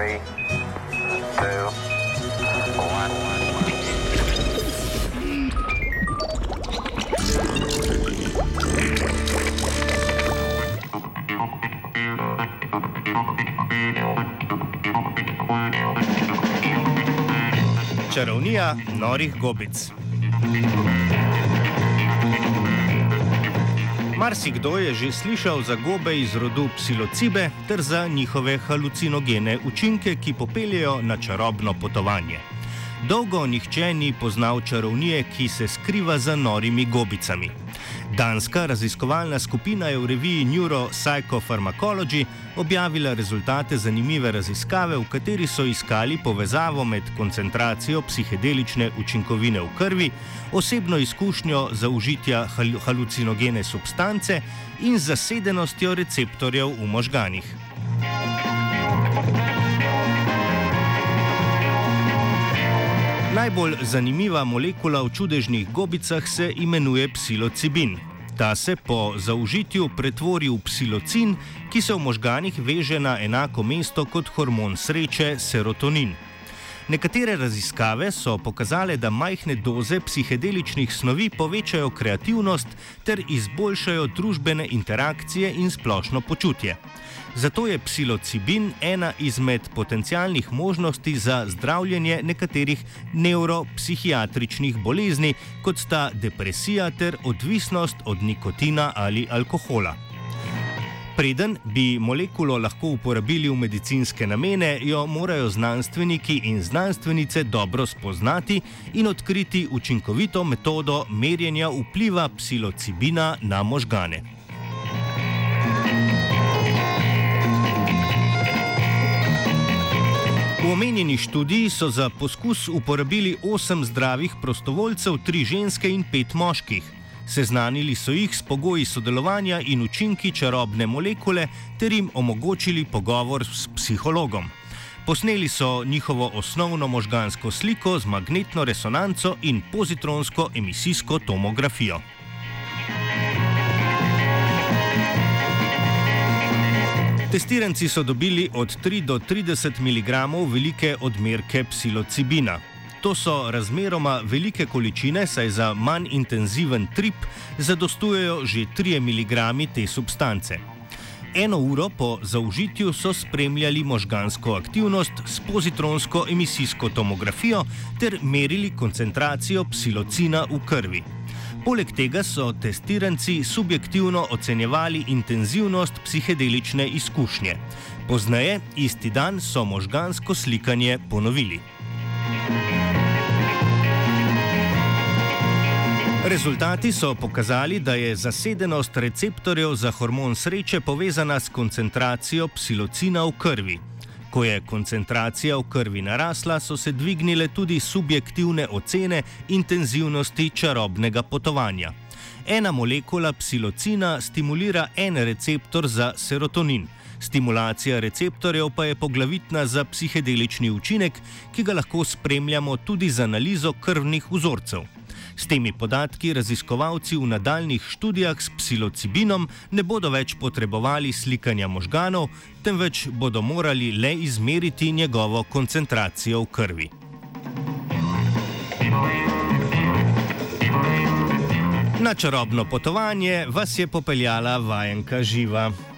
Three, two, one. Čarovnija norih gobic. Marsikdo je že slišal za gobe iz rodu psilocibe ter za njihove halucinogene učinke, ki popeljejo na čarobno potovanje. Dolgo nihče ni poznal čarovnije, ki se skriva za norimi gobicami. Danska raziskovalna skupina je v reviji Neuropsychopharmacology objavila rezultate zanimive raziskave, v kateri so iskali povezavo med koncentracijo psihedelične učinkovine v krvi, osebno izkušnjo zaužitja hal halucinogene substance in zasedenostjo receptorjev v možganih. Najbolj zanimiva molekula v čudežnih gobicah se imenuje psilocibin. Ta se po zaužitju pretvori v psilocin, ki se v možganih veže na enako mesto kot hormon sreče serotonin. Nekatere raziskave so pokazale, da majhne doze psihedeličnih snovi povečajo kreativnost ter izboljšajo družbene interakcije in splošno počutje. Zato je psilocibin ena izmed potencialnih možnosti za zdravljenje nekaterih neuropsihiatričnih bolezni, kot sta depresija ter odvisnost od nikotina ali alkohola. Preden bi molekulo lahko uporabili v medicinske namene, jo morajo znanstveniki in znanstvenice dobro spoznati in odkriti učinkovito metodo merjenja vpliva psilocibina na možgane. V omenjeni študiji so za poskus uporabili osem zdravih prostovoljcev, tri ženske in pet moških. Seznanili so jih s pogoji sodelovanja in učinki čarobne molekule ter jim omogočili pogovor s psihologom. Posneli so njihovo osnovno možgansko sliko z magnetno resonanco in pozitronsko emisijsko tomografijo. Testiranci so dobili od 3 do 30 mg velike odmerke psilocibina. To so razmeroma velike količine, saj za manj intenziven trip zadostujejo že 3 mg te substance. Eno uro po zaužitju so spremljali možgansko aktivnost s pozitronsko emisijsko tomografijo ter merili koncentracijo psilocina v krvi. Poleg tega so testiranci subjektivno ocenjevali intenzivnost psihedelične izkušnje. Poznaje, isti dan so možgansko slikanje ponovili. Rezultati so pokazali, da je zasedenost receptorjev za hormon sreče povezana s koncentracijo psilocina v krvi. Ko je koncentracija v krvi narasla, so se dvignile tudi subjektivne ocene intenzivnosti čarobnega potovanja. Ena molekula psilocina stimulira en receptor za serotonin. Stimulacija receptorjev pa je poglavitna za psihedelični učinek, ki ga lahko spremljamo tudi z analizo krvnih vzorcev. S temi podatki raziskovalci v nadaljnih študijah s psilocibinom ne bodo več potrebovali slikanja možganov, temveč bodo morali le izmeriti njegovo koncentracijo v krvi. Na čarobno potovanje vas je popeljala vajenka živa.